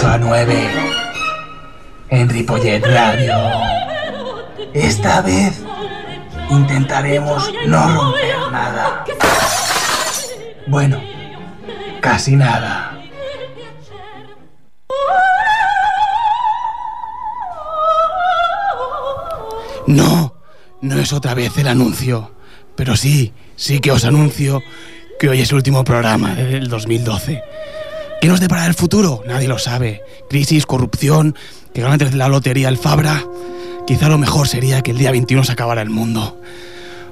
De 8 a 9. En Ripollet Radio. Esta vez intentaremos no romper nada. Bueno, casi nada. No, no es otra vez el anuncio. Pero sí, sí que os anuncio que hoy es el último programa del 2012. ¿Qué nos depara el futuro? Nadie lo sabe. Crisis, corrupción, que ganan la lotería el Fabra. Quizá lo mejor sería que el día 21 se acabara el mundo.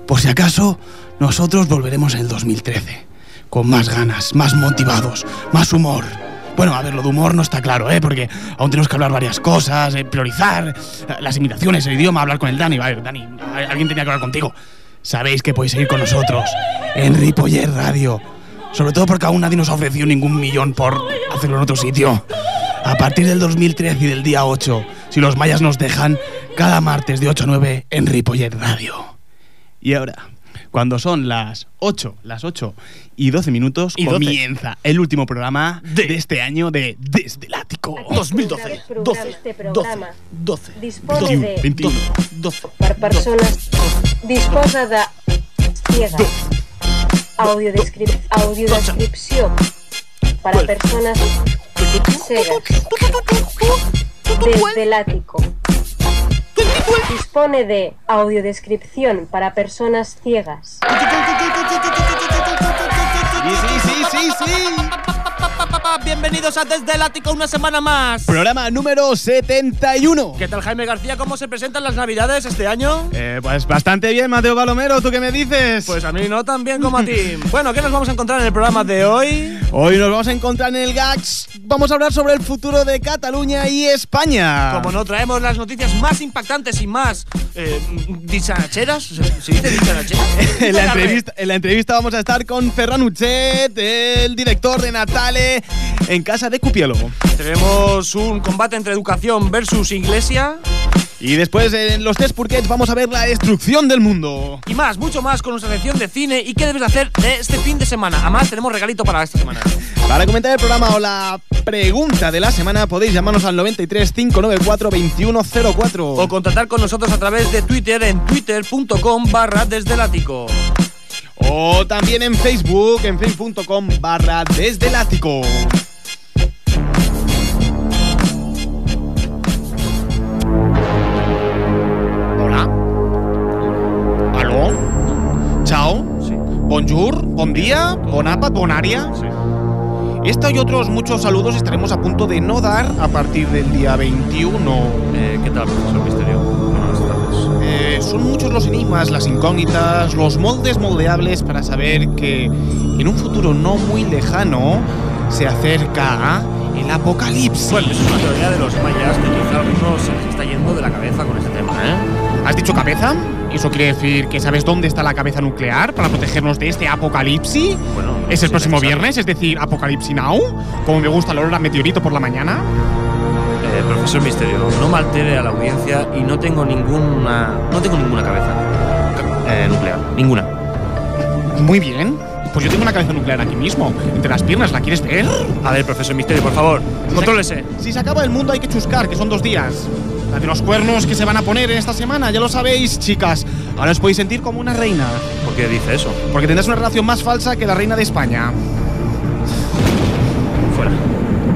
Por si acaso, nosotros volveremos en el 2013. Con más ganas, más motivados, más humor. Bueno, a ver, lo de humor no está claro, ¿eh? Porque aún tenemos que hablar varias cosas, eh, priorizar eh, las imitaciones, el idioma, hablar con el Dani. Ver, Dani, alguien tenía que hablar contigo. Sabéis que podéis seguir con nosotros en Radio. Sobre todo porque aún nadie nos ha ofrecido ningún millón por hacerlo en otro sitio. A partir del 2013 y del día 8, si los mayas nos dejan, cada martes de 8 a 9 en Ripoller Radio. Y ahora, cuando son las 8, las 8 y 12 minutos, Y 12. comienza el último programa de, De- este año de Desde el Ático. 2012, 12, Este 12, programa 12, dispone 21, de 21. 12. per persones disposa de ciegas audiodescrip audiodescripció per a persones cegas desde el ático dispone de audiodescripción para personas ciegas sí, sí, sí, sí. Bienvenidos a Desde el Ático una semana más. Programa número 71. ¿Qué tal Jaime García? ¿Cómo se presentan las navidades este año? Eh, pues bastante bien, Mateo Palomero, ¿tú qué me dices? Pues a mí no tan bien como a ti. Bueno, ¿qué nos vamos a encontrar en el programa de hoy? Hoy nos vamos a encontrar en el GAX. Vamos a hablar sobre el futuro de Cataluña y España. Como no, traemos las noticias más impactantes y más eh, dicharacheras. ¿Se dice dicharacheras? En la, entrevista, en la entrevista vamos a estar con Ferran Uchet, el director de En casa de Cupielo. Tenemos un combate entre educación versus iglesia. Y después en los test vamos a ver la destrucción del mundo. Y más, mucho más con nuestra sección de cine y qué debes hacer este fin de semana. Además, tenemos regalito para esta semana. Para comentar el programa o la pregunta de la semana podéis llamarnos al 93 594 2104. O contactar con nosotros a través de Twitter en twitter.com barra desde el ático. O también en Facebook, en facebook.com barra desde el ático. Hola. Aló. Chao. Sí. Bonjour, bon día, bon àpat, bon àrea. Sí. Esta y otros muchos saludos estaremos a punto de no dar a partir del día 21. Eh, ¿Qué tal, profesor Misterio? Eh, son muchos los enigmas, las incógnitas, los moldes moldeables para saber que en un futuro no muy lejano se acerca el apocalipsis. Bueno, es una teoría de los mayas que quizá a algunos se les está yendo de la cabeza con este tema, ¿eh? ¿Has dicho cabeza? ¿Eso quiere decir que sabes dónde está la cabeza nuclear para protegernos de este apocalipsis? Bueno, ¿Es el sí, próximo viernes? Es decir, Apocalipsis Now. Como me gusta el olor a meteorito por la mañana. Profesor Misterio, no me altere a la audiencia y no tengo ninguna. No tengo ninguna cabeza ca- eh, nuclear. Ninguna. Muy bien. Pues yo tengo una cabeza nuclear aquí mismo, entre las piernas. ¿La quieres ver? A ver, profesor Misterio, por favor, contrólese. Si se acaba el mundo hay que chuscar, que son dos días. La de los cuernos que se van a poner en esta semana, ya lo sabéis, chicas. Ahora os podéis sentir como una reina, ¿Por qué dice eso? porque tendrás una relación más falsa que la reina de España. Fuera.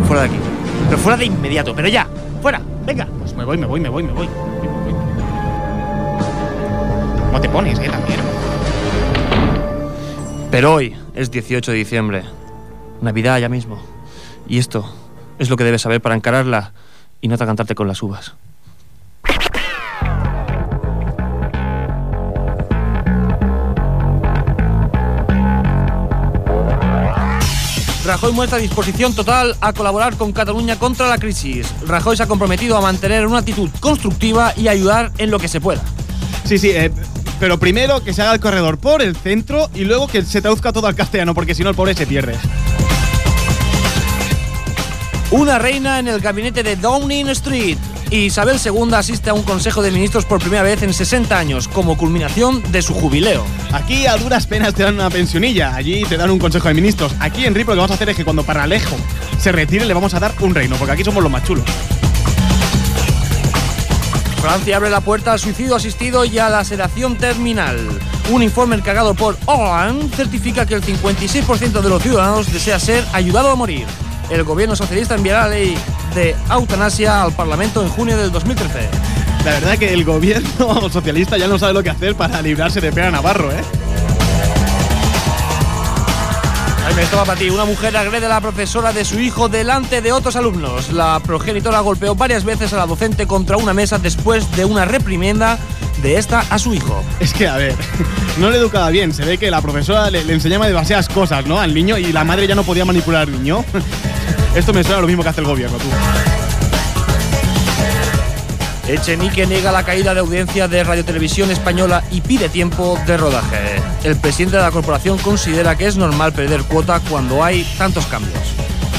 Fuera de aquí. Pero fuera de inmediato, pero ya. Fuera. Venga. Pues me voy, me voy, me voy, me voy. Me voy. ¿Cómo te pones, eh, también? Pero hoy es 18 de diciembre. Navidad ya mismo. Y esto es lo que debes saber para encararla y no cantarte con las uvas. Rajoy muestra disposición total a colaborar con Cataluña contra la crisis. Rajoy se ha comprometido a mantener una actitud constructiva y ayudar en lo que se pueda. Sí, sí, eh, pero primero que se haga el corredor por el centro y luego que se traduzca todo al castellano, porque si no el pobre se pierde. Una reina en el gabinete de Downing Street. Isabel II asiste a un consejo de ministros por primera vez en 60 años, como culminación de su jubileo. Aquí a duras penas te dan una pensionilla, allí te dan un consejo de ministros. Aquí en RIP lo que vamos a hacer es que cuando Paralejo se retire le vamos a dar un reino, porque aquí somos los más chulos. Francia abre la puerta al suicidio asistido y a la sedación terminal. Un informe encargado por Hollande certifica que el 56% de los ciudadanos desea ser ayudado a morir. El gobierno socialista enviará la ley de eutanasia al Parlamento en junio del 2013. La verdad que el gobierno socialista ya no sabe lo que hacer para librarse de Pera Navarro, ¿eh? Ahí me toma para ti. Una mujer agrede a la profesora de su hijo delante de otros alumnos. La progenitora golpeó varias veces a la docente contra una mesa después de una reprimenda de esta a su hijo. Es que, a ver, no le educaba bien. Se ve que la profesora le, le enseñaba demasiadas cosas, ¿no? Al niño y la madre ya no podía manipular al niño. Esto me suena lo mismo que hace el gobierno, tú. Echenique niega la caída de audiencia de Radio Televisión Española y pide tiempo de rodaje. El presidente de la corporación considera que es normal perder cuota cuando hay tantos cambios.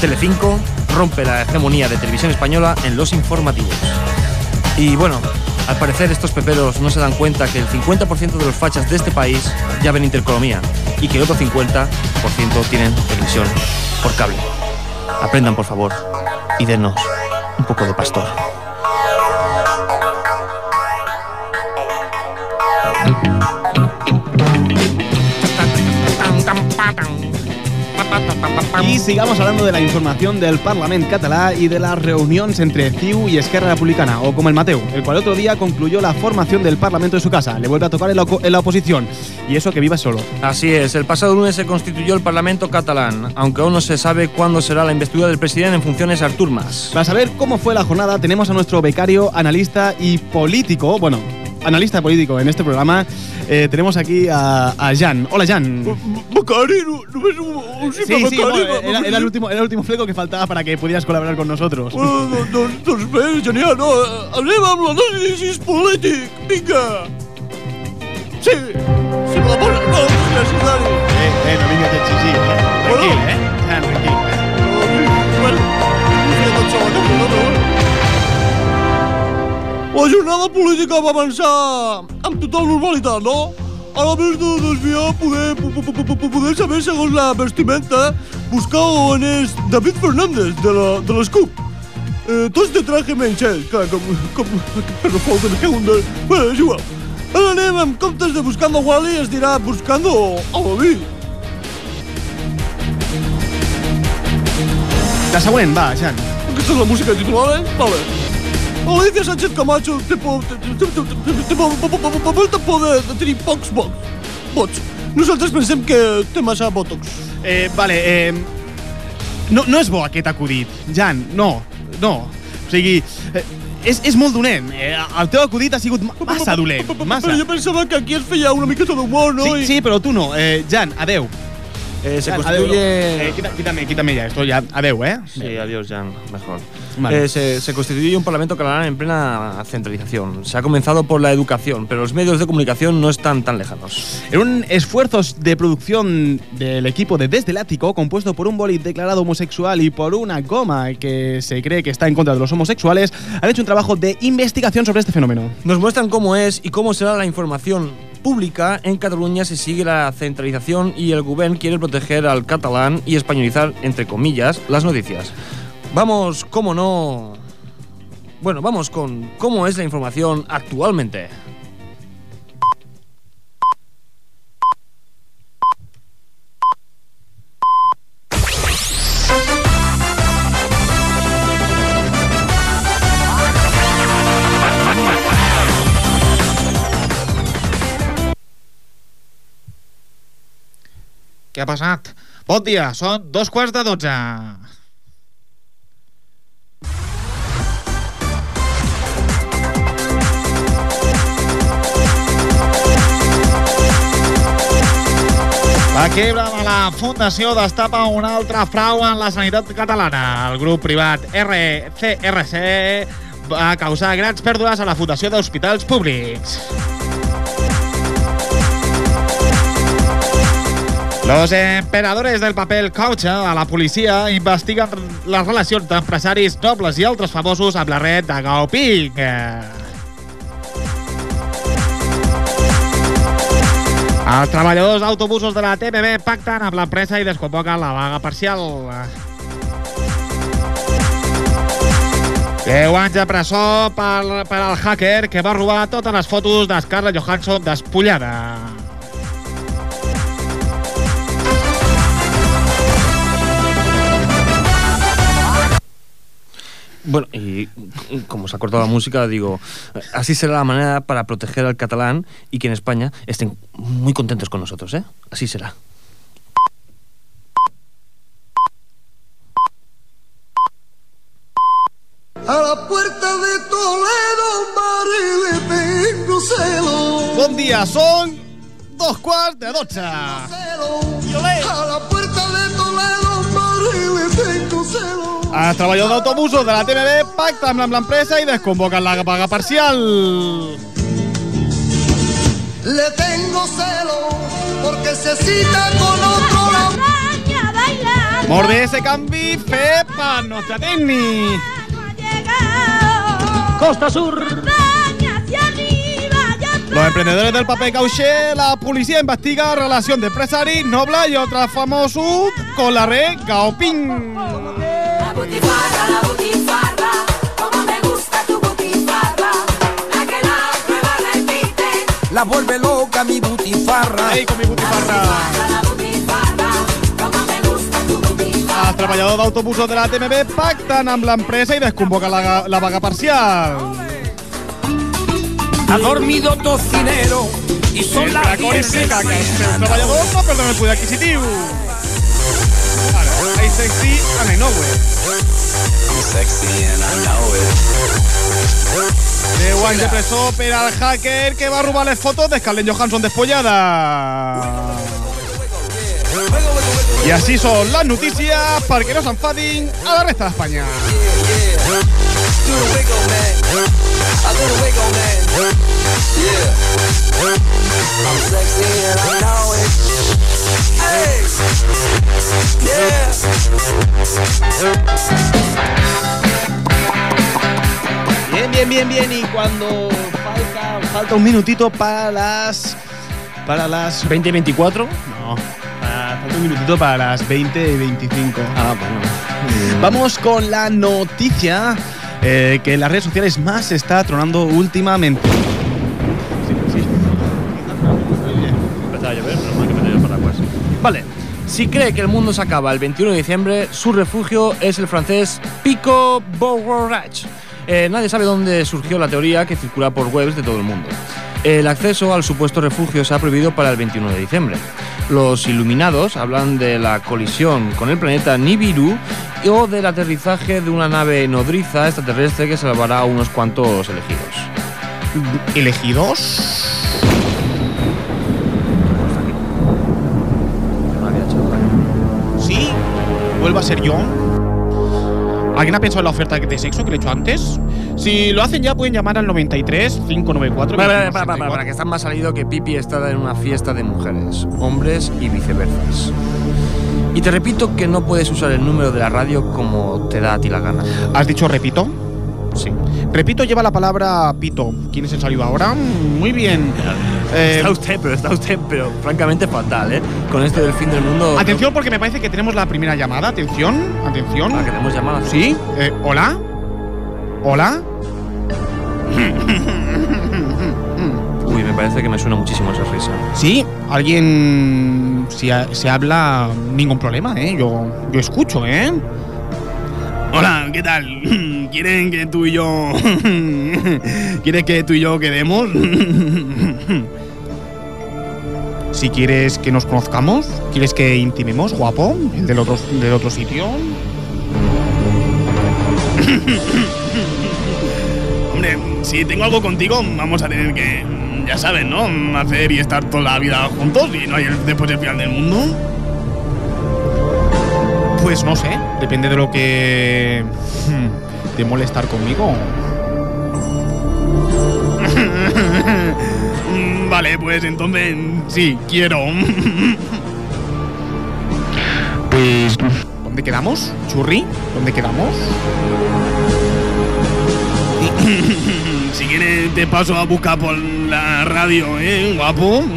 Telecinco rompe la hegemonía de Televisión Española en los informativos. Y bueno, al parecer estos peperos no se dan cuenta que el 50% de los fachas de este país ya ven intercolomía y que el otro 50% tienen televisión por cable. Aprendan por favor y denos un poco de pastor. Y sigamos hablando de la información del Parlament català y de las reuniones entre CiU y Esquerra Republicana, o como el Mateu, el cual otro día concluyó la formación del Parlamento de su casa. Le vuelve a tocar en la, en la oposición. Y eso que viva solo. Así es, el pasado lunes se constituyó el Parlamento catalán, aunque aún no se sabe cuándo será la investidura del presidente en funciones Artur Mas. Para saber cómo fue la jornada, tenemos a nuestro becario, analista y político, bueno, analista político en este programa. Eh, tenemos aquí a, a Jan. Hola, Jan. Becari, no, només un, un Sí, simple sí, becari. bueno, era, era el último, era el último fleco que faltava para que pudieras colaborar con nosotros. Bueno, doncs, doncs, doncs bé, genial, no? Eh, Anem amb l'anàlisi polític, vinga! Sí, sí, me la posa, no, gràcies, Dani. La jornada política va avançar amb total normalitat, no? A la més de desviar, poder, po- po- po- po- poder saber, segons la vestimenta, buscar on és David Fernández, de la, de les CUP. Eh, tots de traje menys ell, clar, com, com, no falta cago en Déu. Bueno, és igual. Ara anem en comptes de Buscando Wally, es dirà Buscando a David. La següent, va, Jan. Aquesta és la música titular, eh? Vale. Alicia Sánchez Camacho té por, té, té, té, por, de, de tenir pocs vots. vots. Nosaltres pensem que té massa botox. Eh, vale, eh, no, no és bo aquest acudit. Jan, no, no. O sigui, eh, és, és molt dolent. Eh, el teu acudit ha sigut ma- massa dolent, massa. Però jo pensava que aquí es feia una miqueta d'humor, no? Sí, sí, però tu no. Eh, Jan, adeu. Eh, se constituye... Eh, quítame, quítame ya esto, ya. Adeu, eh? Sí, adiós, Jan, mejor. Vale. Eh, se, se constituye un Parlamento catalán en plena centralización. Se ha comenzado por la educación, pero los medios de comunicación no están tan lejanos. En un esfuerzo de producción del equipo de Desde el Ático, compuesto por un boli declarado homosexual y por una goma que se cree que está en contra de los homosexuales, han hecho un trabajo de investigación sobre este fenómeno. Nos muestran cómo es y cómo será la información pública en Cataluña si sigue la centralización y el gobierno quiere proteger al catalán y españolizar, entre comillas, las noticias. Vamos, cómo no... Bueno, vamos con cómo es la información actualmente. Què ha passat? Bon dia, són dos quarts de dotze. La quebra de la Fundació destapa un altre frau en la sanitat catalana. El grup privat RCRC va causar grans pèrdues a la Fundació d'Hospitals Públics. Los emperadores del papel caucha a la policia investiguen les relacions d'empresaris nobles i altres famosos amb la red de Gaoping. Els treballadors d'autobusos de la TMB pacten amb l'empresa i desconvoquen la vaga parcial. 10 anys de presó per, per al hacker que va robar totes les fotos de Scarlett Johansson despullada. Bueno, y como se ha cortado la música, digo, así será la manera para proteger al catalán y que en España estén muy contentos con nosotros, ¿eh? Así será. A la puerta de Toledo, Mari, le tengo celo. Bon dia, són dos quarts de celo. A la puerta de Toledo, Mari, le tengo celo. Els treballadors d'autobusos de la TMB pacten amb l'empresa i desconvoquen la vaga parcial. Le tengo celo porque se cita con otro. Morde ese canvi fet per nostre tècnic. Costa Sur. Los emprendedores del paper cauché, la policía investiga relación de empresaris, nobles y otros famosos con la red Gaoping. La butifarra, la butifarra, como me gusta tu butifarra. La que la prueba repite. La vuelve loca mi butifarra. Ahí con mi butifarra. La butifarra, como me gusta tu butifarra. Els treballadors d'autobusos de la TMB pacten amb l'empresa i desconvoquen la, la vaga parcial. Ha dormido tocinero y son las Dracón 10 explica que els seus treballadors no perden el poder adquisitiu. I sexy and I know it. sexy and I know it. 10 anys de presó per al hacker que va robar les fotos de Scarlett Johansson despullada. I així són les notícies perquè no s'enfadin a la resta d'Espanya. Bien, bien, bien, bien. Y cuando falta, falta un minutito para las. Para las. 2024. No. Falta un minutito para las 20 y 25. Ah, bueno. Vamos con la noticia eh, que en las redes sociales más se está tronando últimamente. Sí, sí. Empezaba a llover, pero más que me dio paraguas. Vale. Si cree que el mundo se acaba el 21 de diciembre, su refugio es el francés Pico Borrach. Eh, nadie sabe dónde surgió la teoría que circula por webs de todo el mundo. El acceso al supuesto refugio se ha prohibido para el 21 de diciembre. Los iluminados hablan de la colisión con el planeta Nibiru o del aterrizaje de una nave nodriza extraterrestre que salvará a unos cuantos elegidos. ¿Elegidos? ¿Sí? ¿Vuelvo a ser yo? ¿Alguien ha pensado en la oferta de sexo que le he hecho antes? Si lo hacen ya, pueden llamar al 93 594 Para, para, para, para, para, que está más salido que Pipi está en una fiesta de mujeres, hombres y viceversa. Y te repito que no puedes usar el número de la radio como te da a ti la gana. ¿Has dicho repito? Sí. Repito lleva la palabra pito. ¿Quién es el salido ahora? Muy bien. Eh, Está usted, pero está usted, pero francamente fatal, ¿eh? Con este del fin del mundo. atención porque me parece que tenemos la primera llamada. Atención, atención. La que tenemos llamada. ¿Sí? Eh, ¿Hola? ¿Hola? Uy, me parece que me suena muchísimo esa risa. Sí, alguien. Si se habla, ningún problema, ¿eh? Yo, yo escucho, ¿eh? Hola, ¿qué tal? ¿Quieren que tú y yo. ¿Quieres que tú y yo quedemos? Si quieres que nos conozcamos, ¿quieres que intimemos, guapo? ¿El del otro, del otro sitio? Hombre, si tengo algo contigo, vamos a tener que. ya saben, ¿no? Hacer y estar toda la vida juntos y no hay el- después el final del mundo. Pues no sé, depende de lo que hmm, te molestar conmigo. Vale, pues entonces sí, quiero. quedamos? ¿Churri? ¿Dónde quedamos? si quieres te paso a buscar por la radio, ¿eh, guapo?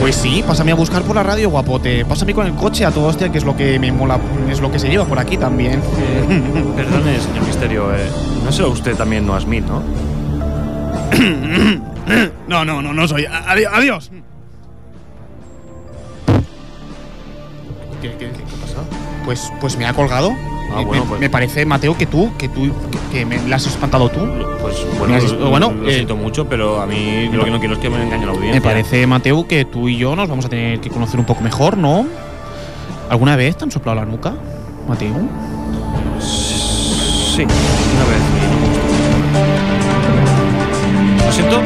Pues sí, pásame a buscar por la radio, guapote. Pásame con el coche a todo hostia, que es lo que me mola, es lo que se lleva por aquí también. Perdone, señor Misterio, eh, no será usted también Noah Smith, ¿no? No, no, no, no soy. Adiós. ¿Qué, qué, qué, qué pasa? Pues, pues me ha colgado. Ah, Me- bueno, me, pues- me parece, Mateo, que tú, que tú, que, que me la has espantado tú. Pues bueno, Mira, lo, bueno, lo eh, siento mucho, pero a mí lo que no quiero es que me engañe la audiencia. Me parece, Mateo, que tú y yo nos vamos a tener que conocer un poco mejor, ¿no? ¿Alguna vez te han soplado la nuca, Mateo? Sí, una vez. Lo siento,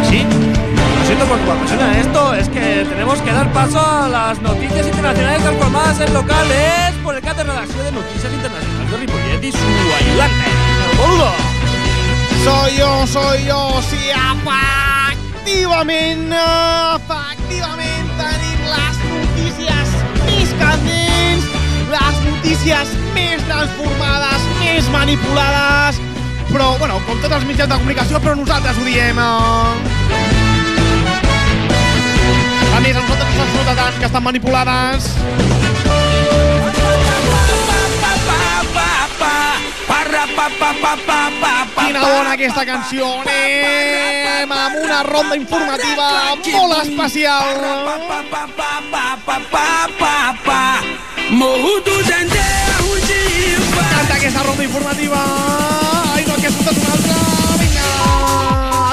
así. Siento por suena esto, es que tenemos que dar paso a las noticias internacionales transformadas en locales por el CAT de de Noticias Internacionales de Ripollet y su ayudante, boludo. Soy yo, soy yo, sí, efectivament, efectivament tenim les notícies més candents, les notícies més transformades, més manipulades, però, bueno, com tots els mitjans de comunicació, però nosaltres ho diem. eh. A més, a nosaltres no nota tant que estan manipulades. Quina bona aquesta canció. Anem amb una ronda informativa molt especial. Canta aquesta ronda informativa. Ai, no, que surt una altra. Vinga.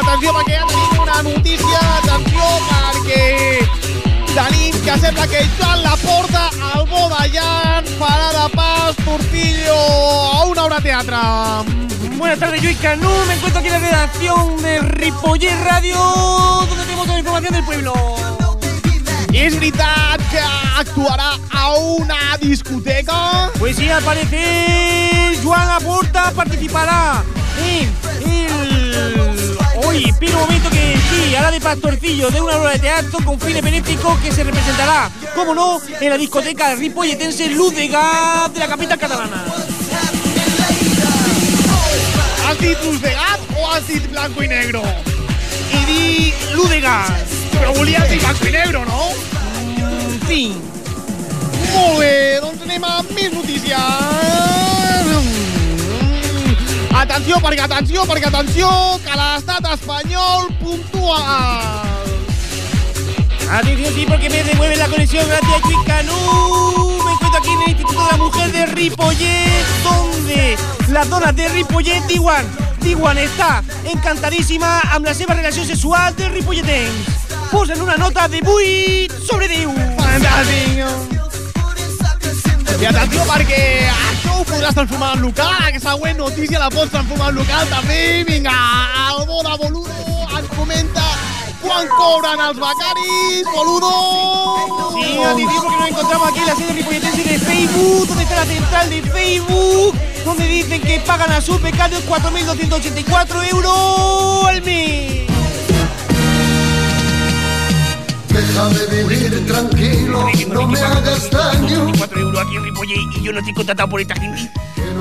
Atenció, perquè ja tenim una notícia. Atenció, perquè tenim que sembla que Joan Laporta, el Bodayan, farà de pas Portillo a una obra de teatre. Buenas tardes, yo y Canú. Me encuentro aquí en la redacción de Ripollet Radio, donde tenemos toda la información del pueblo. És veritat que actuarà a una discoteca? Pues sí, al parecer, Joan Laporta participará en el. Hoy, un momento que sí, hará de pastorcillo de una obra de teatro con fines benéficos que se representará, como no, en la discoteca ripolletense Luz de Gas de la capital catalana. Has dit Luz de Gat o has Blanco i Negro? Y di Luz de Gas. Però volies dir Blanco i Negro, no? En fin. Molt bé, doncs anem amb més notícies. Atenció, perquè atenció, perquè atenció, que l'estat espanyol puntua. Atención, sí, porque me devuelve la conexión gracias a Canú. Me encuentro aquí en el Instituto de la Mujer de Ripollet, donde las donas de Ripollet diuen, diuen està encantadíssima amb la seva relació sexual de Ripolletens. Posen una nota de 8 sobre 10. Fantàstic. I atenció, perquè això ho podràs transformar en local. Aquesta següent notícia la pots transformar en local també. Vinga, el Boda Boludo ens comenta quan cobren els becaris, Boludo. Sí, atención porque nos encontramos aquí en la sede ripolletense de Facebook, donde está la central de Facebook, donde dicen que pagan a sus becarios 4.284 euros al mes. Déjame vivir tranquilo, no me hagas daño. 4 euros aquí en Ripollet y yo no estoy contratado por esta gente.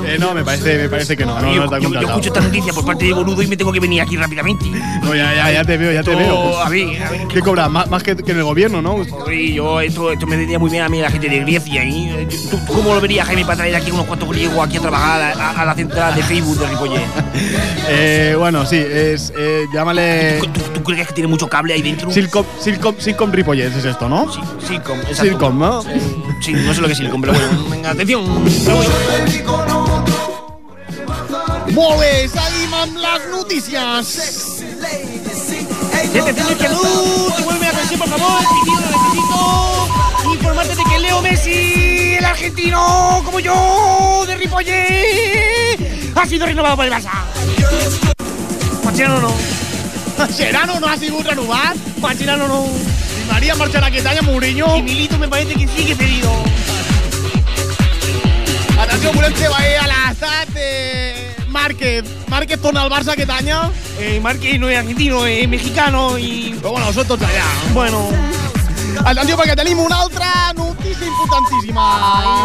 Eh, no, me parece, me parece que no. No, yo, no está yo- yo escucho esta noticia por parte de Boludo y me tengo que venir aquí rápidamente. No, ya, ya, ya te veo, ya te Esto, veo. a ver, a ver. ¿Qué cobra? Más, más que, que en el gobierno, ¿no? Oye, yo esto, esto me diría muy bien a mí la gente de Grecia. ¿eh? ¿Tú, tú cómo lo verías, Jaime, para traer aquí unos cuantos griegos aquí a trabajar a, a- a la central de Facebook de Ripollet? Eh, bueno, sí, es. Eh, llámale. ¿Tú, tú crees que tiene mucho cable ahí dentro? Silcom, Silcom, Silcom Ripollet es esto, ¿no? Sí, Silcom, exacto. Silcom, ¿no? Eh, Sí, no sé lo que es Silcom, pero bueno, venga, atención. Seguim amb les notícies. Gente, atención, que no, devuelve la conexión, por favor. Pitido, necesito informarte de que Leo Messi, el argentino, como yo, de Ripollet, ha sido renovado por el Barça. Mascherano no. Mascherano no ha sigut renovat. Mascherano no. María marxarà aquest any a Mourinho. Y Milito me parece que sigue cedido. Atenció, volem fer veure a eh, Márquez. Márquez torna al Barça aquest any. Eh, Marque no es argentino, es mexicano y... Però bueno, són tots allà. Bueno, Atenció perquè tenim una altra notícia importantíssima.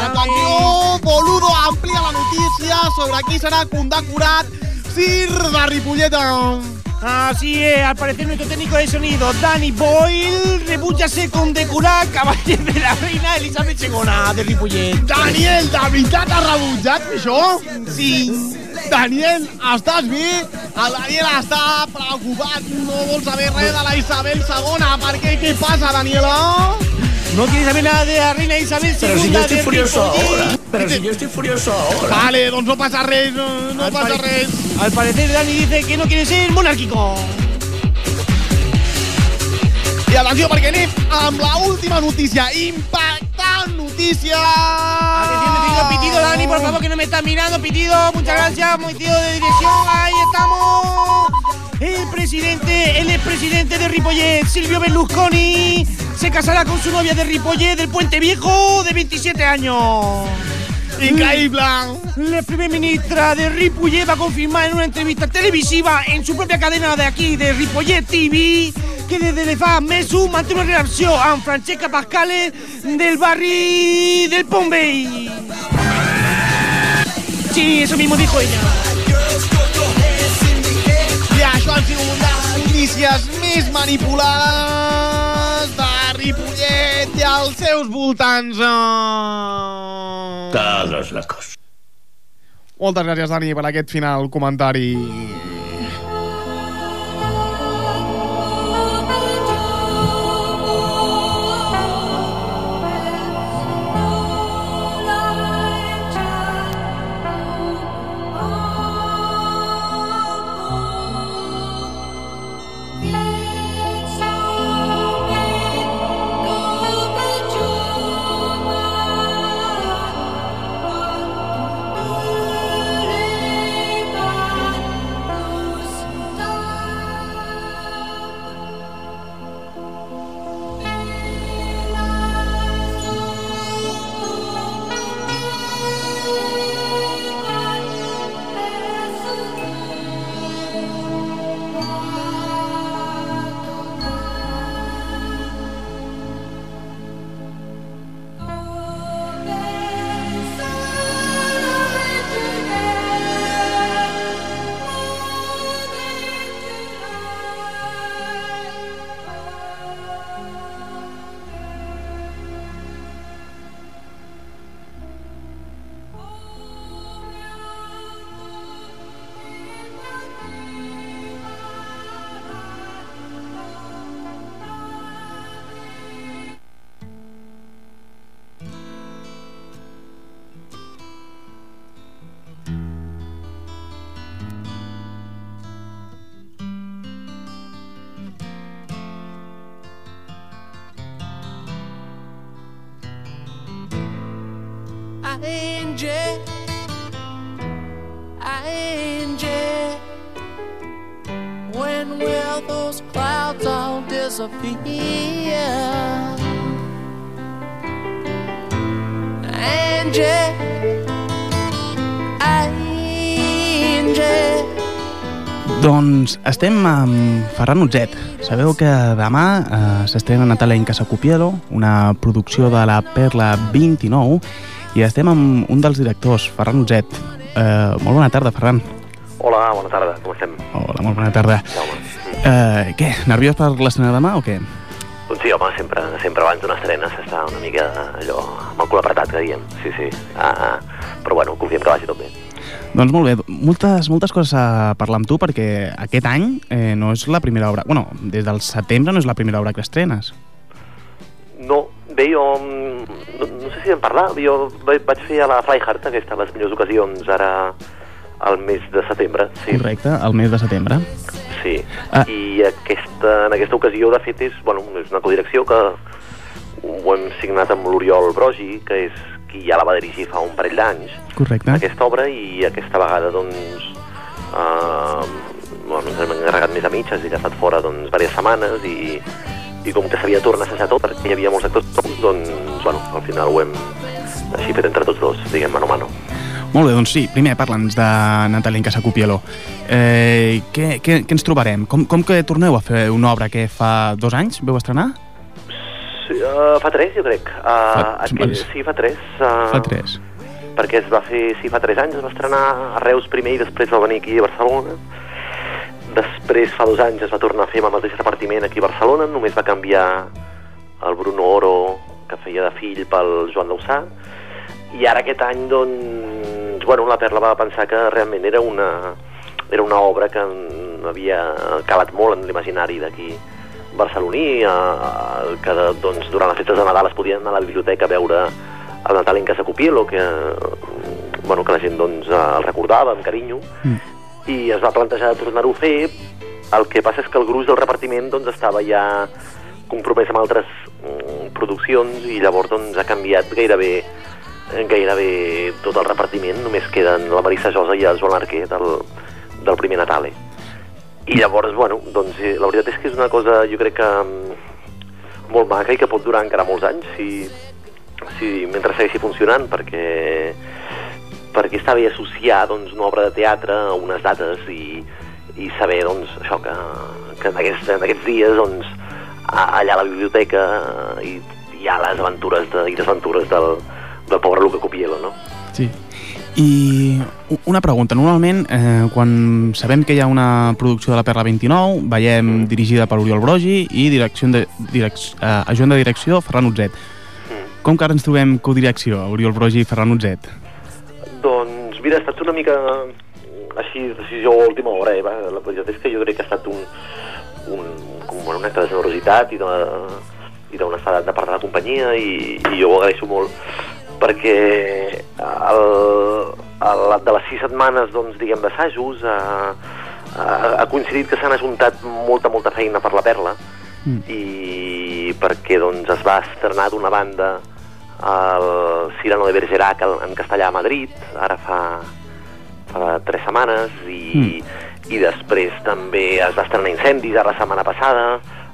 Atenció, Boludo amplia la notícia sobre qui serà condecorat Sir de Ripolleta. Así es, al parecer nuestro técnico de sonido, Danny Boyle, rebucha ser condecorat cavaller de la reina Elizabeth II de Ripollet. Daniel, de veritat has rebutjat això? Sí, Daniel, estàs bé? El Daniel està preocupat, no vol saber res de la Isabel II. Per què? Què passa, Daniela? no quiere saber nada de la reina Isabel II Pero si yo estoy furioso Ripollet. ahora. Pero si yo estoy furioso ahora. Vale, doncs no passa res, no, no passa res. Al parecer Dani dice que no quiere ser monárquico. I atenció, perquè anem amb la última notícia. Impactant notícia! Atención, pitido, pitido, Dani, por favor, que no me estás mirando, pitido. Muchas gracias, pitido de dirección. Ahí estamos. El presidente, el expresidente de Ripollet, Silvio Berlusconi, se casará con su novia de Ripollet del Puente Viejo de 27 años. La primera ministra de Ripollet va a confirmar en una entrevista televisiva en su propia cadena de aquí, de Ripollet TV, que desde de fa mesos manté una relación amb Francesca Pascale del barri del Pombey. Sí, eso mismo dijo ella. I això han sigut les notícies més manipulades de Ripollet i els seus voltants. Todos locos. Moltes gràcies, Dani, per aquest final comentari. INJ, INJ. When will those clouds all disappear? INJ, INJ. Doncs estem amb Ferran Utzet. Sabeu que demà eh, s'estrena Natalia en Casa Copielo, una producció de la Perla 29, i estem amb un dels directors, Ferran Utzet. Eh, molt bona tarda, Ferran. Hola, bona tarda, com estem? Hola, molt bona tarda. Jaume. Eh, què, nerviós per l'estrena demà o què? Doncs sí, home, sempre, sempre abans d'una estrena s'està una mica allò amb el cul apretat, que diem. Sí, sí. Ah, ah. Però bueno, confiem que vagi tot bé. Doncs molt bé, moltes, moltes coses a parlar amb tu perquè aquest any eh, no és la primera obra... Bueno, des del setembre no és la primera obra que estrenes. No, bé, jo... mm, no sé si en parlar. Jo vaig fer a la Flyhard, aquesta, les millors ocasions, ara al mes de setembre. Sí, Correcte, el mes de setembre. sí. Ah. I aquesta, en aquesta ocasió, de fet, és, bueno, és una codirecció que ho hem signat amb l'Oriol Brogi, que és qui ja la va dirigir fa un parell d'anys, Correcte. aquesta obra, i aquesta vegada, doncs, eh, bueno, ens hem encarregat més a mitges i que ha estat fora doncs, diverses setmanes i, i com que s'havia tornat a assajar tot perquè hi havia molts actors doncs, bueno, al final ho hem així fet entre tots dos, diguem, mano a mano. Molt bé, doncs sí, primer parla'ns de Natalia Casacupielo. Eh, què, què, què ens trobarem? Com, com que torneu a fer una obra que fa dos anys veu estrenar? Sí, uh, fa tres, jo crec. Uh, Fa- aquest, sí, fa tres. Uh, Fa tres. perquè es va fer, sí, fa tres anys, es va estrenar a Reus primer i després va venir aquí a Barcelona. Després, fa dos anys, es va tornar a fer amb el mateix repartiment aquí a Barcelona, només va canviar el Bruno Oro, que feia de fill, pel Joan Dausà, i ara aquest any, doncs, bueno, la Perla va pensar que realment era una, era una obra que havia calat molt en l'imaginari d'aquí barceloní, que doncs, durant les festes de Nadal es podien anar a la biblioteca a veure el Natal en Casa Copielo, que, bueno, que la gent doncs, el recordava amb carinyo, i es va plantejar de tornar-ho a fer. El que passa és que el gruix del repartiment doncs, estava ja compromès amb altres mm, produccions i llavors doncs, ha canviat gairebé gairebé tot el repartiment, només queden la Marissa Josa i el Joan Arquer del, del primer Natale. I llavors, bueno, doncs eh, la veritat és que és una cosa, jo crec que mm, molt maca i que pot durar encara molts anys si, si mentre segueixi funcionant, perquè perquè està bé associar doncs, una obra de teatre a unes dates i, i saber doncs, això que, que en, aquests, en aquests dies doncs, allà a la biblioteca hi, hi ha les aventures de, i les aventures del, del pobre Luca Copielo, no? Sí. I una pregunta, normalment eh, quan sabem que hi ha una producció de la Perla 29, veiem dirigida per Oriol Brogi i direcció de, direc, eh, ajudant de direcció Ferran Utzet. Com que ara ens trobem codirecció, Oriol Brogi i Ferran Utzet? Doncs mira, ha estat una mica així, decisió a última hora, eh? La veritat és que jo crec que ha estat un, un, com un acte de generositat i de, i d'honestedat de part de la companyia i, i jo ho agraeixo molt perquè el, el, de les sis setmanes doncs, diguem d'assajos ha, ha, coincidit que s'han ajuntat molta, molta feina per la Perla i perquè doncs, es va estrenar d'una banda el Cirano de Bergerac en castellà a Madrid, ara fa, fa tres setmanes, i, i després també es va estrenar Incendis, ara la setmana passada,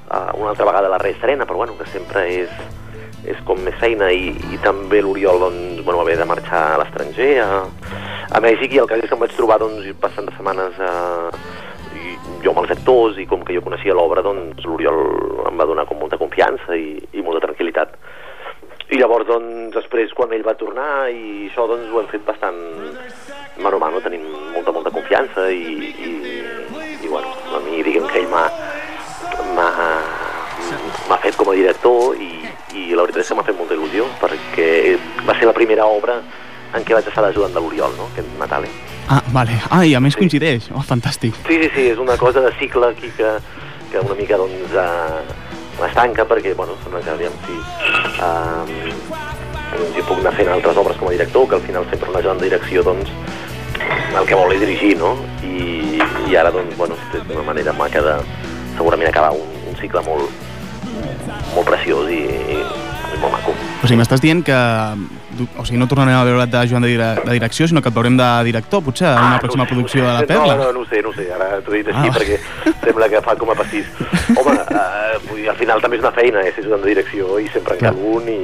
uh, una altra vegada la Reis Serena, però bueno, que sempre és, és com més feina, i, i també l'Oriol doncs, bueno, va haver de marxar a l'estranger, a, a Mèxic, i el cas és que em vaig trobar doncs, bastantes setmanes a, i jo amb els actors i com que jo coneixia l'obra, doncs l'Oriol em va donar com molta confiança i, i molta tranquil·litat. I llavors, doncs, després, quan ell va tornar i això, doncs, ho hem fet bastant mano a mano, tenim molta, molta confiança i, i, i bueno, a mi, diguem que ell m'ha m'ha fet com a director i, i la veritat és que m'ha fet molta il·lusió perquè va ser la primera obra en què vaig estar d'ajudant de l'Oriol, no?, aquest Natale. Ah, vale. Ah, i a més coincideix. Oh, fantàstic. Sí, sí, sí, és una cosa de cicle aquí que, que una mica doncs eh, es tanca perquè, bueno, sembla que aviam si eh, jo puc anar fent altres obres com a director, que al final sempre una ajudant de direcció doncs el que vol dirigir, no? I, i ara doncs, bueno, és una manera maca de segurament acabar un, un cicle molt, molt preciós i, i molt maco. O sigui, m'estàs dient que o sigui, no tornarem a veure de Joan de, dire de direcció, sinó que et veurem de director, potser, a una pròxima producció de la Perla. No, no, no ho sé, no ho sé, ara t'ho he dit així Ah. perquè sembla que fa com a pastís. Home, eh, vull dir, al final també és una feina, eh, ser ajudant de direcció i sempre en cal un i...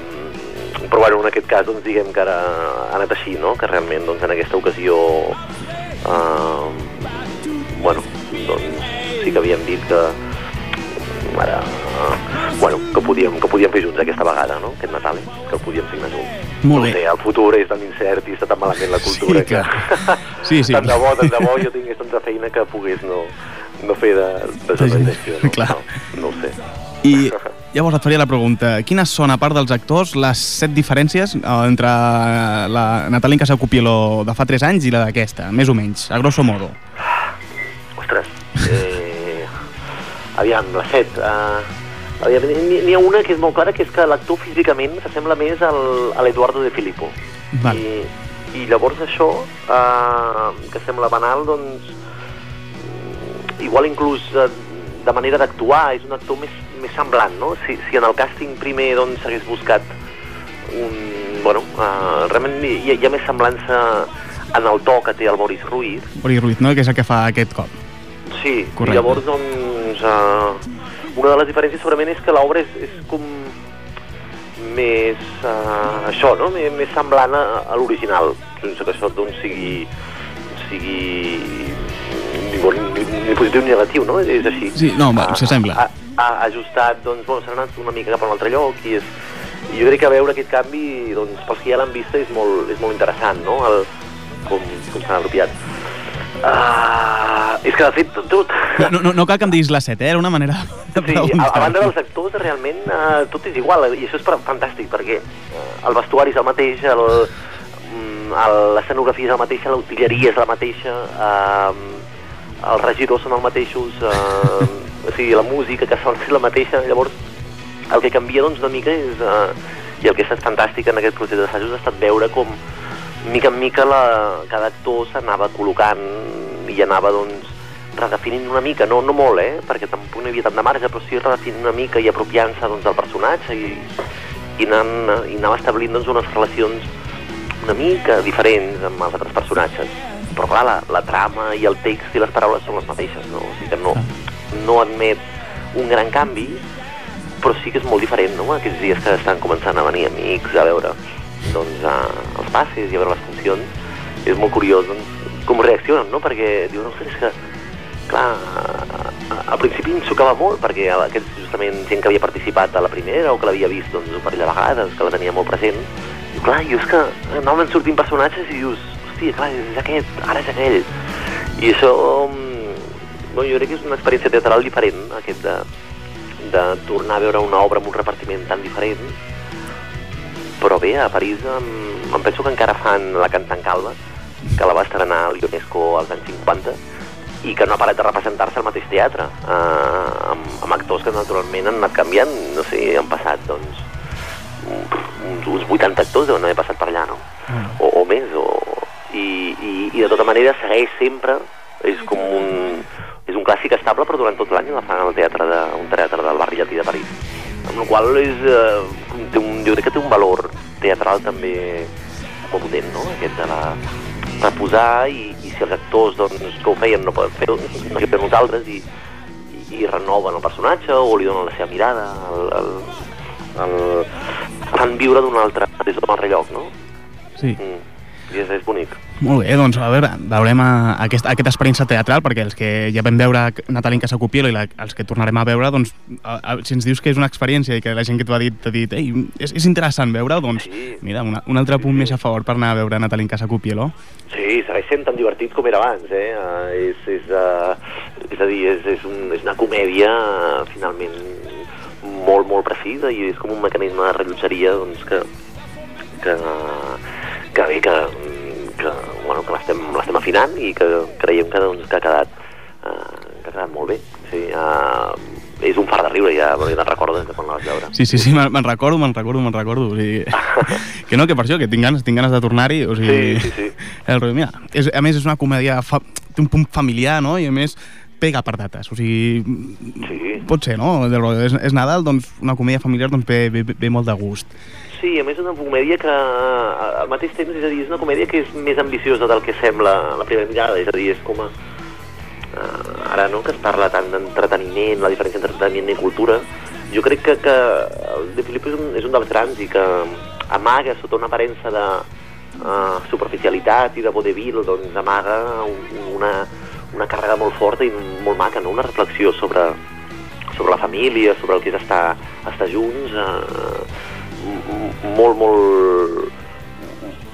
mm, Però bueno, en aquest cas, doncs diguem que ara ha anat així, no? Que realment, doncs en aquesta ocasió... Eh, bueno, doncs sí que havíem dit que ara, bueno, que podíem, que podíem fer junts aquesta vegada, no? Aquest Natal, que el podíem signar junts. Molt no bé. Sé, el futur és tan incert i està tan malament la cultura Sí, que... Sí, sí. tant de bo, tant de bo jo tingués tanta feina que pogués no, no fer de, de, de direcció. No, Clar. no, no ho sé. I llavors et faria la pregunta, quines són, a part dels actors, les set diferències eh, entre la Natalia Casacupielo de fa 3 anys i la d'aquesta, més o menys, a grosso modo? Ostres, eh, aviam, la set. Aviam, n'hi ha una que és molt clara, que és que l'actor físicament s'assembla més al, a l'Eduardo de Filippo. Val. I, I llavors això, uh, que sembla banal, doncs, igual inclús uh, de manera d'actuar, és un actor més, més semblant, no? Si, si en el càsting primer doncs s'hagués buscat un... Bueno, uh, realment hi, hi ha més semblança en el to que té el Boris Ruiz. Boris Ruiz, no? Que és el que fa aquest cop. Sí, Correcte. i llavors, doncs, uh, una de les diferències segurament és que l'obra és, és com més, uh, això, no?, més, més semblant a, a l'original, sense que això, doncs, sigui, sigui ni, bon, ni, ni positiu ni negatiu, no? És així. Sí, no, s'assembla. Ha, ha, ha ajustat, doncs, bueno, s'ha anat una mica cap a un altre lloc i és, i jo crec que veure aquest canvi, doncs, pels que ja l'han vista és molt, és molt interessant, no?, el, com, com s'ha apropiat. Uh, és que, de fet, tot... tot No, no, no cal que em diguis la set, eh? Era una manera de Sí, a, a banda dels actors, realment uh, tot és igual, i això és fantàstic, perquè uh, el vestuari és el mateix, el, mm, l'escenografia és la mateixa, l'utilleria és la mateixa, uh, els regidors són els mateixos, uh, o sigui, la música que sona és la mateixa, llavors el que canvia doncs una mica és, uh, i el que ha estat fantàstic en aquest procés d'assajos ha estat veure com mica en mica la, cada actor s'anava col·locant i anava doncs redefinint una mica, no, no molt, eh? perquè tampoc no hi havia tant de marge, però sí redefinint una mica i apropiant-se doncs, del personatge i, i, anant, i anava establint doncs, unes relacions una mica diferents amb els altres personatges. Però clar, la, la trama i el text i les paraules són les mateixes, no? O sigui que no, no admet un gran canvi, però sí que és molt diferent, no? Aquests dies que estan començant a venir amics a veure doncs, a, els passes i a veure les funcions, és molt curiós doncs, com reaccionen, no? Perquè diuen, ostres, és que, clar, al principi em xocava molt, perquè aquests, justament, gent que havia participat a la primera o que l'havia vist doncs, un parell de vegades, que la tenia molt present, i clar, i és que anaven sortint personatges i dius, hòstia, clar, és aquest, ara és aquell. I això, mm, no, jo crec que és una experiència teatral diferent, aquest de, de tornar a veure una obra amb un repartiment tan diferent, però bé, a París em, em penso que encara fan la Cantant Calva, que la va estrenar a l'UNESCO als anys 50, i que no ha parat de representar-se al mateix teatre, eh, amb, amb actors que naturalment han anat canviant, no sé, han passat, doncs, uns, uns 80 actors deuen haver passat per allà, no? O, o més, o... I, i, I de tota manera segueix sempre, és com un... És un clàssic estable, però durant tot l'any la fan al teatre de, un teatre del barri llatí de París. Amb la qual és, eh, té un, jo crec que té un valor teatral també potent, no? Aquest de la, de posar i, i si els actors doncs, que ho feien no poden fer-ho, no fem nosaltres i, i, i renoven el personatge o li donen la seva mirada, el, el, el, fan viure d'un altre, des d'un altre lloc, no? Sí. Mm. I és, és bonic. Molt bé, doncs a veure, veurem a, aquesta, aquesta experiència teatral, perquè els que ja vam veure Natalín Casacupielo i la, els que tornarem a veure, doncs, a, a, si ens dius que és una experiència i que la gent que t'ho ha dit t'ha dit Ei, és, és interessant veure doncs, Sí. mira, una, un altre punt més a favor per anar a veure Natalín Casacupielo. Sí, segueix sent tan divertit com era abans, eh? Uh, és, és, uh, és a dir, és, és, un, és una comèdia uh, finalment molt, molt precisa i és com un mecanisme de rellotgeria doncs, que, que, que bé, que, que, bueno, que l'estem afinant i que creiem que, doncs, que ha quedat uh, que ha quedat molt bé. Sí, uh, és un far de riure, ja, perquè te'n recordes de quan la vas veure. Sí, sí, sí, me'n recordo, me'n recordo, me'n recordo. O sigui, que no, que per això, que tinc ganes, tinc ganes de tornar-hi. O sigui, Sí, sí, sí. El, mira, és, a més és una comèdia, fa, té un punt familiar, no? I a més pega per dates, o sigui, Sí. pot ser, no? És, és Nadal, doncs una comèdia familiar doncs, ve, ve, ve molt de gust. Sí, a més una comèdia que al mateix temps, és a dir, és una comèdia que és més ambiciosa del que sembla a la primera mirada, és a dir, és com a... Uh, ara no, que es parla tant d'entreteniment, la diferència entre entreteniment i cultura, jo crec que, que el de Filippo és un, és un dels grans i que amaga sota una aparença de uh, superficialitat i de vodevil, doncs amaga un, una, una càrrega molt forta i molt maca, no? una reflexió sobre, sobre la família, sobre el que és estar, estar junts, eh, m- molt, molt,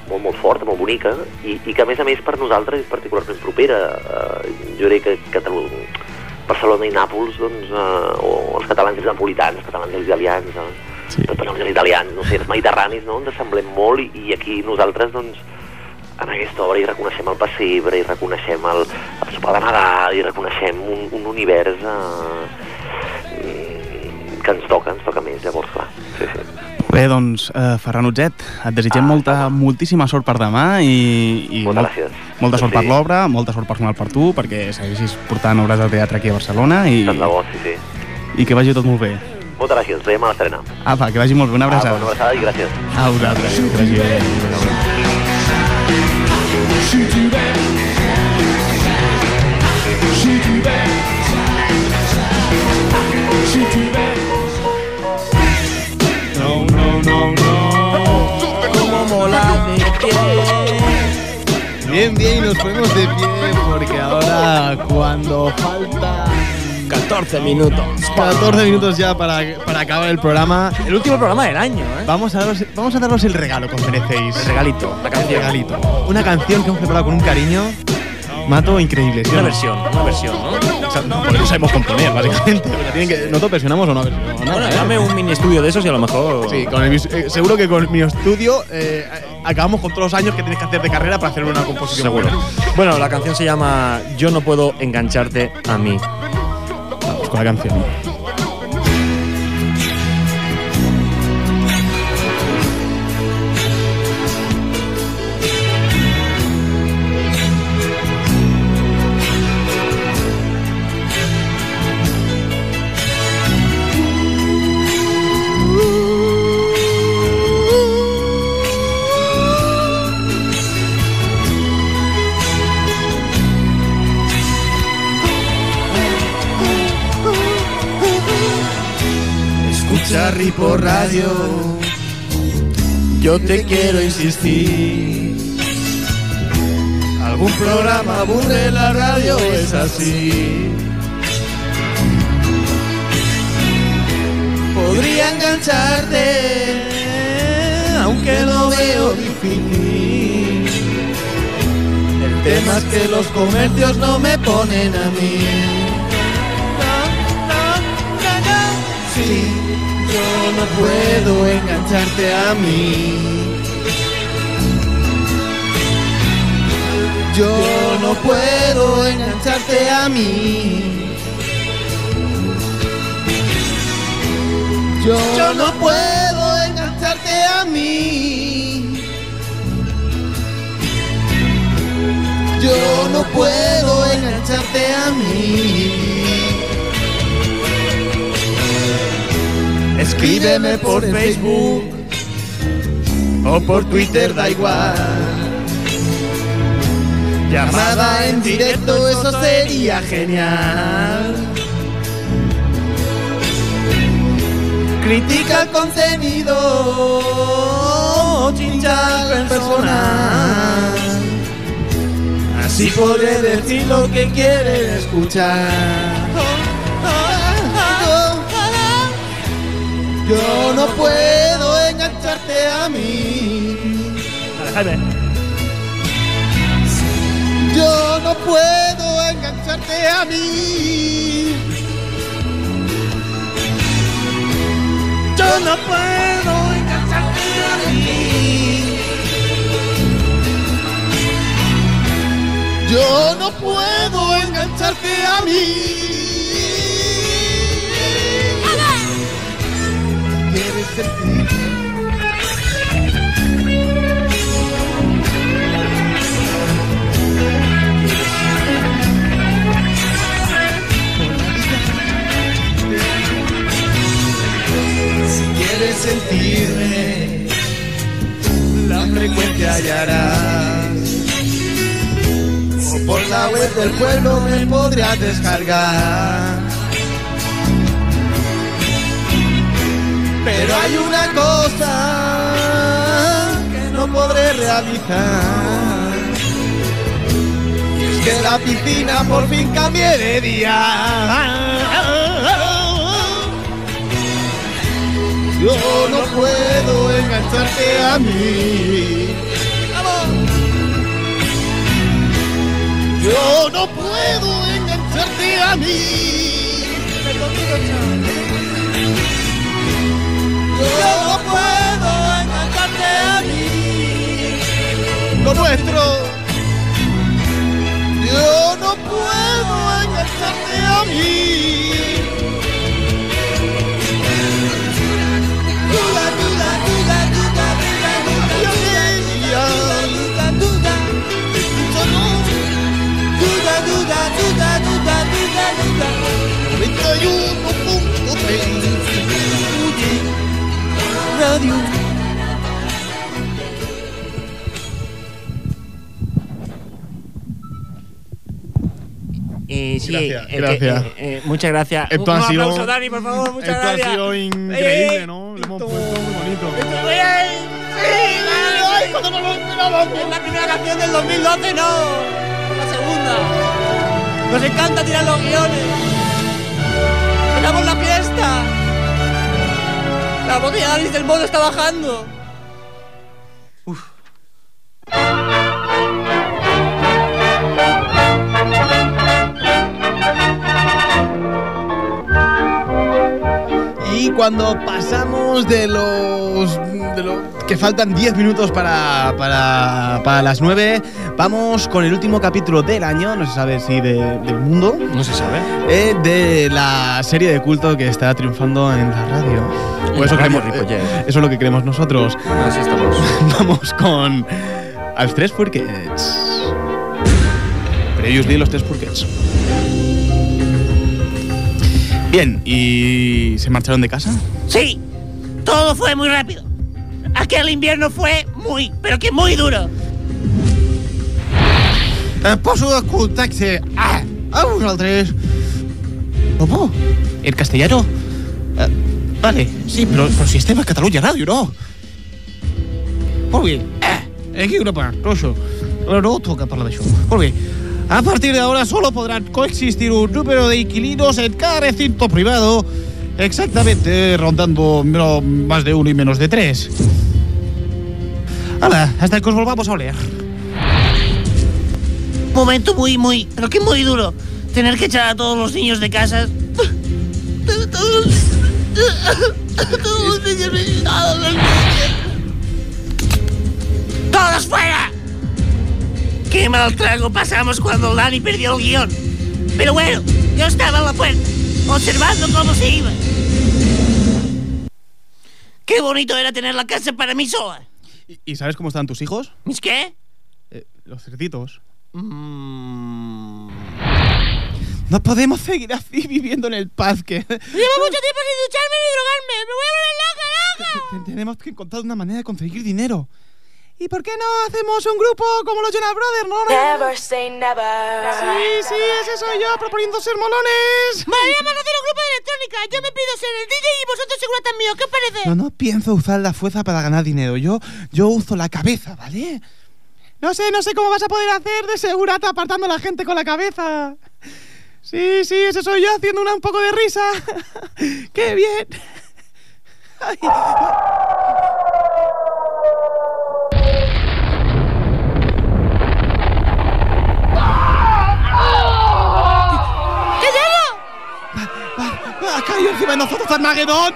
molt, molt forta, molt bonica, i, i que a més a més per nosaltres és particularment propera. Eh, jo crec que Catalunya, Barcelona i Nàpols, doncs, eh, o els catalans i els napolitans, els catalans i els italians, eh, Sí. els espanyols i els italians, no sé, els mediterranis, no?, ens assemblem molt i, i aquí nosaltres, doncs, en aquesta obra hi reconeixem el pessebre, hi reconeixem el, el sopar de Nadal, hi reconeixem un, un univers eh, mm, que ens toca, ens toca més, llavors, clar. Sí, sí. Bé, doncs, eh, Ferran Utzet, et desitgem Ah, molta, home. moltíssima sort per demà i, i Moltes molt- gràcies. molta sort Sí. per l'obra, molta sort personal per tu, perquè segueixis portant obres de teatre aquí a Barcelona i, Tant de bo, sí, sí. i que vagi tot molt bé. Moltes gràcies, veiem a l'estrena. Apa, que vagi molt bé, una Apa, abraçada. una abraçada i gràcies. A vosaltres, que vagi bé. Bien, bien, y nos ponemos de pie porque ahora cuando falta 14 minutos. 14 minutos ya para, para acabar el programa, El último programa del año, ¿eh? vamos a, daros, vamos a daros el regalo que os merecéis. El regalito, la El canción. regalito. Una canción que hemos preparado con un cariño, Mato, increíble. ¿sí Una versión, una versión, ¿no? O sea, no, porque no sabemos componer, básicamente. Pero tienen que, ¿Nosotros versionamos o no? Bueno, ¿no? dame un mini estudio de esos y a lo mejor. Sí, con el vis- eh, seguro que con mi estudio eh, acabamos con todos los años que tienes que hacer de carrera para hacer una composición Seguro. buena. Bueno, la canción se llama Yo no puedo engancharte a mí. Vamos con la canción. Escucha Ripo Radio. Yo te quiero insistir. Algún programa aburre la radio, es así. Podría engancharte, aunque lo veo difícil. El tema es que los comercios no me ponen a mí. Sí, no puedo engancharte a mí. Yo no puedo engancharte a mí. Yo, no puedo engancharte a mí. Yo no puedo engancharte a mí. Escríbeme por Facebook o por Twitter, da igual. Llamada en directo, eso sería genial. Critica el contenido, chincha el personal. Así podré decir lo que quieren escuchar. Yo no puedo engancharte a mí. Yo no puedo engancharte a mí. Yo no puedo engancharte a mí. Yo no puedo engancharte a mí. Sentirme, la frecuencia hallarás. O por la web del pueblo me podrías descargar. Pero hay una cosa que no podré realizar. Y es que la piscina por fin cambie de día. Yo no puedo engancharte a mí. Yo no puedo engancharte a mí. Yo no puedo engancharte a mí. Lo nuestro. Yo no puedo engancharte a mí. Duda, duda, duda, duda, radio. Eh, sí, gracias, eh, gracias. Eh, eh, muchas gracias. Esto Un ha sido, aplauso, Dani, por favor. Muchas esto gracias. ha sido increíble, ¿no? Lo hemos puesto muy bonito. Es la primera canción del 2012, no. La segunda. Nos encanta tirar los guiones. Tenemos la fiesta. La botella de del Mono está bajando. Y cuando pasamos de los, de lo- que faltan 10 minutos para, para, para las 9, vamos con el último capítulo del año, no se sabe si de- del mundo, No se sabe. eh, de la serie de culto que está triunfando en la radio. En la eso, radio, Ripollet. eh, eso es lo que creemos nosotros. Así estamos. Vamos con los tres Furkets. Previously los tres Furkets. Bien, ¿y se marcharon de casa? Sí, todo fue muy rápido. Aquel invierno fue muy, pero que muy duro. Eh, posso escoltar-se a, a vosaltres? ¿Cómo? ¿En castellano? Eh, vale, sí, pero, pero si estem a Catalunya Ràdio, no? Molt bé. Eh, aquí una part, no això. No, no toca parlar d'això. Molt bé. A partir de ahora solo podrán coexistir un número de inquilinos en cada recinto privado, exactamente rondando más de uno y menos de tres. Hala, hasta que os volvamos a oler. Momento muy, muy, pero que muy duro. Tener que echar a todos los niños de casa. Todos, todos los niños, todos los niños. ¡Todos fuera! Qué mal trago pasamos cuando Dani perdió el guion. Pero bueno, yo estaba en la puerta, observando cómo se iba. Qué bonito era tener la casa para mí sola. ¿Y, y sabes cómo están tus hijos? ¿Mis qué? Eh, los cerditos. Mm. No podemos seguir así viviendo en el parque. Llevo mucho tiempo sin ducharme ni drogarme. Me voy a volver loca, loca. Te- Tenemos que encontrar una manera de conseguir dinero. ¿Y por qué no hacemos un grupo como los Jonas Brothers, no? Never say never. Sí, sí, ese soy yo proponiendo ser molones. Podríamos hacer un grupo de electrónica. Yo me pido ser el DJ y vosotros seguratan mío. ¿Qué os parece? No, no pienso usar la fuerza para ganar dinero. Yo, yo uso la cabeza, ¿vale? No sé, no sé cómo vas a poder hacer de segurata apartando a la gente con la cabeza. Sí, sí, ese soy yo haciendo una, un poco de risa. ¡Qué bien! Ay. Encima de nosotros Armagedón!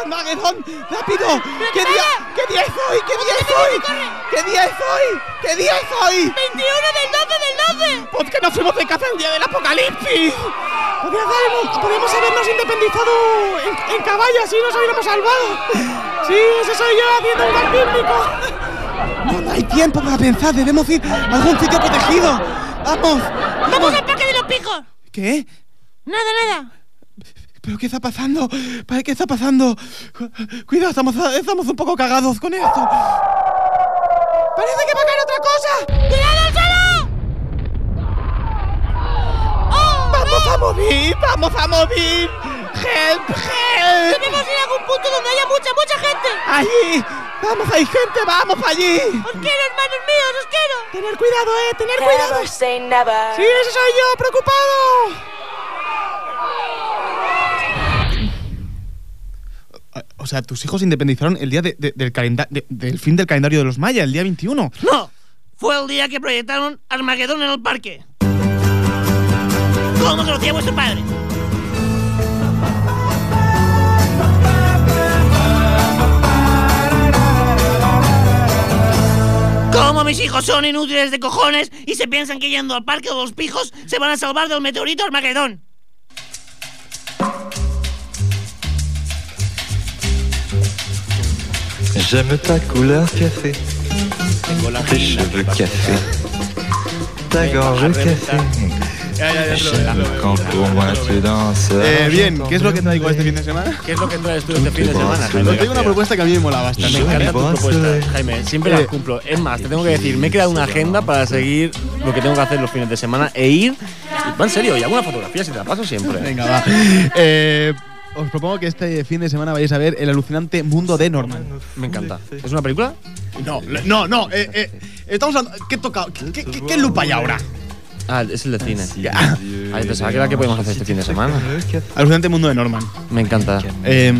¡Armagedón! ¡Rápido! ¿Qué día, ¿Qué día es hoy? ¿Qué día es hoy? ¿Qué día es hoy? ¿Qué día es hoy? 21 del 12 del 12. ¿Por qué no fuimos de caza el día del apocalipsis? Podríamos, podríamos habernos independizado en, en caballo, así nos hubiéramos salvado. Sí, ese soy yo haciendo un gran bíblico. No, no hay tiempo para pensar, debemos ir a algún sitio protegido. Vamos, Vamos vamos. al parque de los picos. ¿Qué? Nada, nada. ¿Pero qué está pasando? ¿Para ¿Qué está pasando? Cuidado, estamos, estamos un poco cagados con esto. ¡Parece que va a caer otra cosa! ¡Cuidado al suelo! ¡Oh! ¡Vamos a morir! ¡Vamos a morir! ¡Help! ¡Help! Debemos ir a algún punto donde haya mucha, mucha gente. ¡Allí! ¡Vamos, hay gente! ¡Vamos allí! Os quiero, hermanos míos, os quiero. Tener cuidado, eh, tener cuidado. Never say never. Sí, ese soy yo, preocupado. Sea, tus hijos se independizaron el día de- de- del, del fin del calendario de los mayas, el día 21. No, fue el día que proyectaron Armagedón en el parque. ¿Cómo conocía vuestro padre? ¿Cómo mis hijos son inútiles de cojones y se piensan que yendo al parque de los pijos se van a salvar del meteorito Armagedón? J'aime ta couleur café, tes cheveux café, ta gorge café, tu. Eh, bien, ¿qué es lo que traigo este fin de semana? ¿Qué es lo que traes tú este fin de semana, Jaime? Traigo una propuesta que a mí me mola bastante. Me encantan tus propuestas, Jaime. Siempre las Eh. cumplo. Es más, te tengo que decir, me he creado una agenda para seguir lo que tengo que hacer los fines de semana e ir. va, en serio, y hago una fotografía si te la paso siempre. Venga, va. Eh, os propongo que este fin de semana vayáis a ver el alucinante mundo de Norman. Me encanta. ¿Es una película? No, no, no. Eh, eh, estamos hablando. ¿Qué toca? ¿Qué, qué, qué lupa hay ahora? Ah, es el de cine. Ah, pensaba que era que podíamos hacer este fin de semana. Alucinante mundo de Norman. Me encanta. Eh,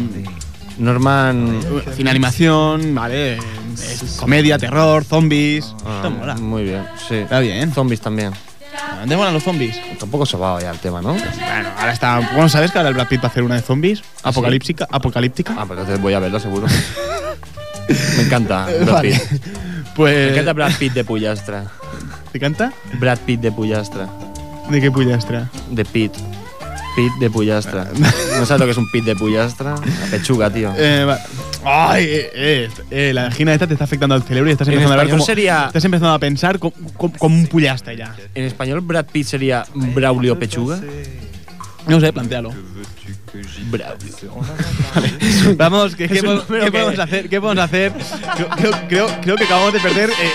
Norman. cine animación, ¿vale? Es comedia, terror, zombies. Ah, Esto mola. Muy bien, sí. Está bien. Zombies también. ¿Dónde molan los zombies? Tampoco se va ya el tema, ¿no? Bueno, ahora está. Bueno, ¿sabes que ahora el Brad Pitt va a hacer una de zombies? Apocalíptica. Apocalíptica. Ah, pues entonces voy a verlo seguro. Me encanta Brad Vale. Pitt. Pues. Me encanta Brad Pitt de Pullastra. ¿Te canta? Brad Pitt de Pullastra. ¿De qué pullastra? De Pitt. Pitt de Pullastra. ¿No sabes lo que es un Pitt de Pullastra? La pechuga, tío. Eh, va- Ay, eh, eh, eh, la angina esta te está afectando al cerebro y estás En empezando a ver como, sería- Estás empezando a pensar co- co- como, un pullastre ya. En español, Brad Pitt sería Braulio Pechuga. No sé, plantealo. Braulio. Vamos, ¿qué, po- que- podemos hacer? ¿Qué podemos hacer? Creo, creo, creo, creo que acabamos de perder eh,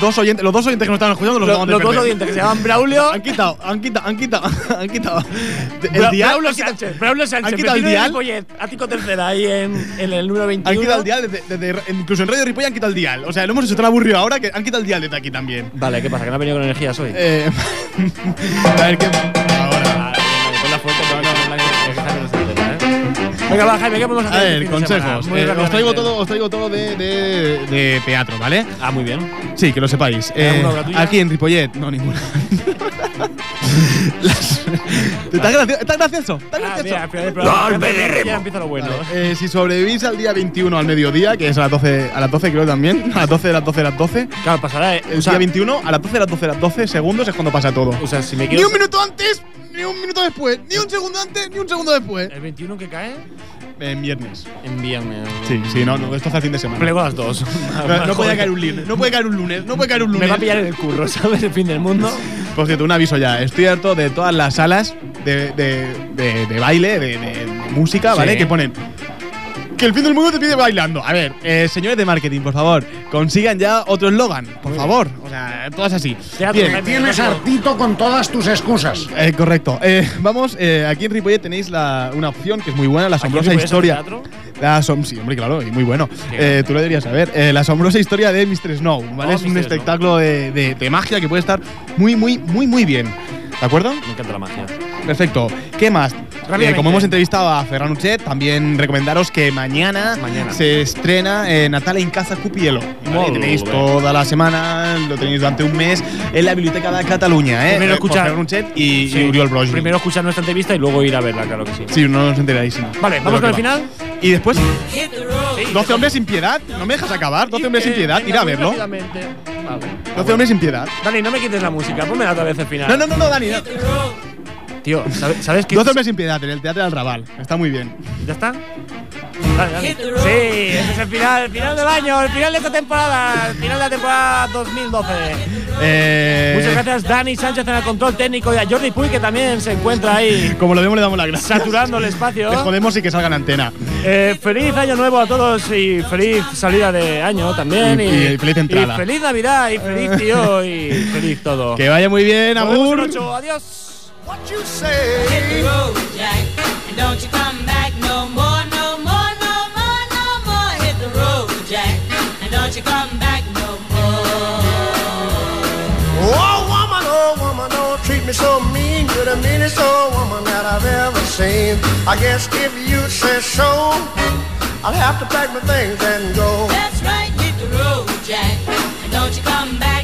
dos oyentes. Los dos oyentes que nos estaban escuchando los Los, acabamos de los dos oyentes que se llaman Braulio. Han quitado, han quitado, han quitado, han quitado. El Bra- dial. Braulio han quitado- Sánchez. Braulio Sánchez. ¿Han quitado el dial? Ripollet, ático tercera ahí en, en el número 21. Han quitado el dial, desde, desde- incluso en Radio Ripoll han quitado el dial. O sea, lo hemos hecho tan aburrido ahora que han quitado el dial desde aquí también. Vale, ¿qué pasa? ¿Que no ha venido con energías hoy? Eh, a ver qué. Venga, va, Jaime, ¿qué podemos hacer? A este ver, semana? consejos. Eh, os traigo todo, os traigo todo de, de- de teatro, ¿vale? Ah, muy bien. Sí, que lo sepáis. ¿Hay Eh, aquí en Ripollet, no ninguna. Las- ¿Está gracioso? ¿Está gracioso? ¿Está Ah, gracioso? Ya empieza lo bueno. Eh, si sobrevivís al día 21 al mediodía, que es a las 12, a las 12 creo también, a las 12 de las 12 de las 12, Claro, pasará. eh, el o sea, día 21 a las 12 de las 12 de las 12 segundos es cuando pasa todo. o sea, si me Ni quiero. un minuto antes, ni un minuto después, ni un segundo antes, ni un segundo después. ¿El 21 que cae? En viernes. En viernes. Sí, sí, no, no, esto hace el fin de semana. Plego las dos. No, no puede caer un lunes, no puede caer un lunes, no puede caer un lunes. Me va a pillar en el curro, ¿sabes? El fin del mundo. Por cierto, un aviso ya. Estoy harto de todas las salas de, de, de- de baile, de, música, Sí. ¿vale? Que ponen. Que el fin del mundo te pide bailando. A ver, eh, señores de marketing, por favor, consigan ya otro eslogan, por favor. O sea, todas así. Bien. Tienes hartito con todas tus excusas. Eh, correcto. Eh, vamos, eh, aquí en Ripollet tenéis la- una opción que es muy buena, la ¿Aquí en asombrosa historia. teatro? La asom sí, hombre, claro, y muy bueno. Eh, tú lo deberías saber. Eh, la asombrosa historia de Mr. Snow, ¿vale? Oh, es un espectáculo de, de- de magia que puede estar muy, muy, muy, muy bien. ¿De acuerdo? Me encanta la magia. Perfecto. ¿Qué más? Eh, como hemos entrevistado a Ferran Uchet, también recomendaros que mañana, Mañana. se estrena eh, Natal en Casa Cupielo. ¿vale? Tenéis toda la semana, lo tenéis durante un mes en la Biblioteca de Cataluña. ¿eh? Primero Eh, escuchar- Ferran Uchet y, Sí. y Uriol Broggi. Primero escuchar nuestra entrevista y luego ir a verla, claro que sí. Sí, no os enteráis. no. Vale, vamos con el va. final. Y después, road. 12 hombres sin piedad. ¿No me dejas acabar? 12 hombres sin piedad. Ir a verlo. Vale. 12 hombres sin piedad. Dani, no me quites la música, ponme otra vez el final. No, no, no, no, Dani. no. Tío, ¿sabes, ¿sabes qué? 12 hombres sin piedad en el Teatro del Raval. Está muy bien. ¿Ya está? Dale, dale. Sí, ese es el final, el final del año, el final de esta temporada, el final de la temporada 2012. Eh, Muchas gracias Dani Sánchez en el control técnico y a Jordi Puy que también se encuentra ahí Como lo vemos, le damos la gracia. saturando el espacio. Le jodemos y que salga en antena. Eh, feliz año nuevo a todos y feliz salida de año también. Y- y feliz entrada. y feliz Navidad y feliz tío y feliz todo. Que vaya muy bien, Agur. Adiós. What you say? Hit the road, Jack, and don't you come back no more, no more, no more, no more. Hit the road, Jack, and don't you come back no more. Oh woman, oh woman, don't treat me so mean. You're the meanest old woman that I've ever seen. I guess if you say so, I'll have to pack my things and go. That's right, hit the road, Jack, and don't you come back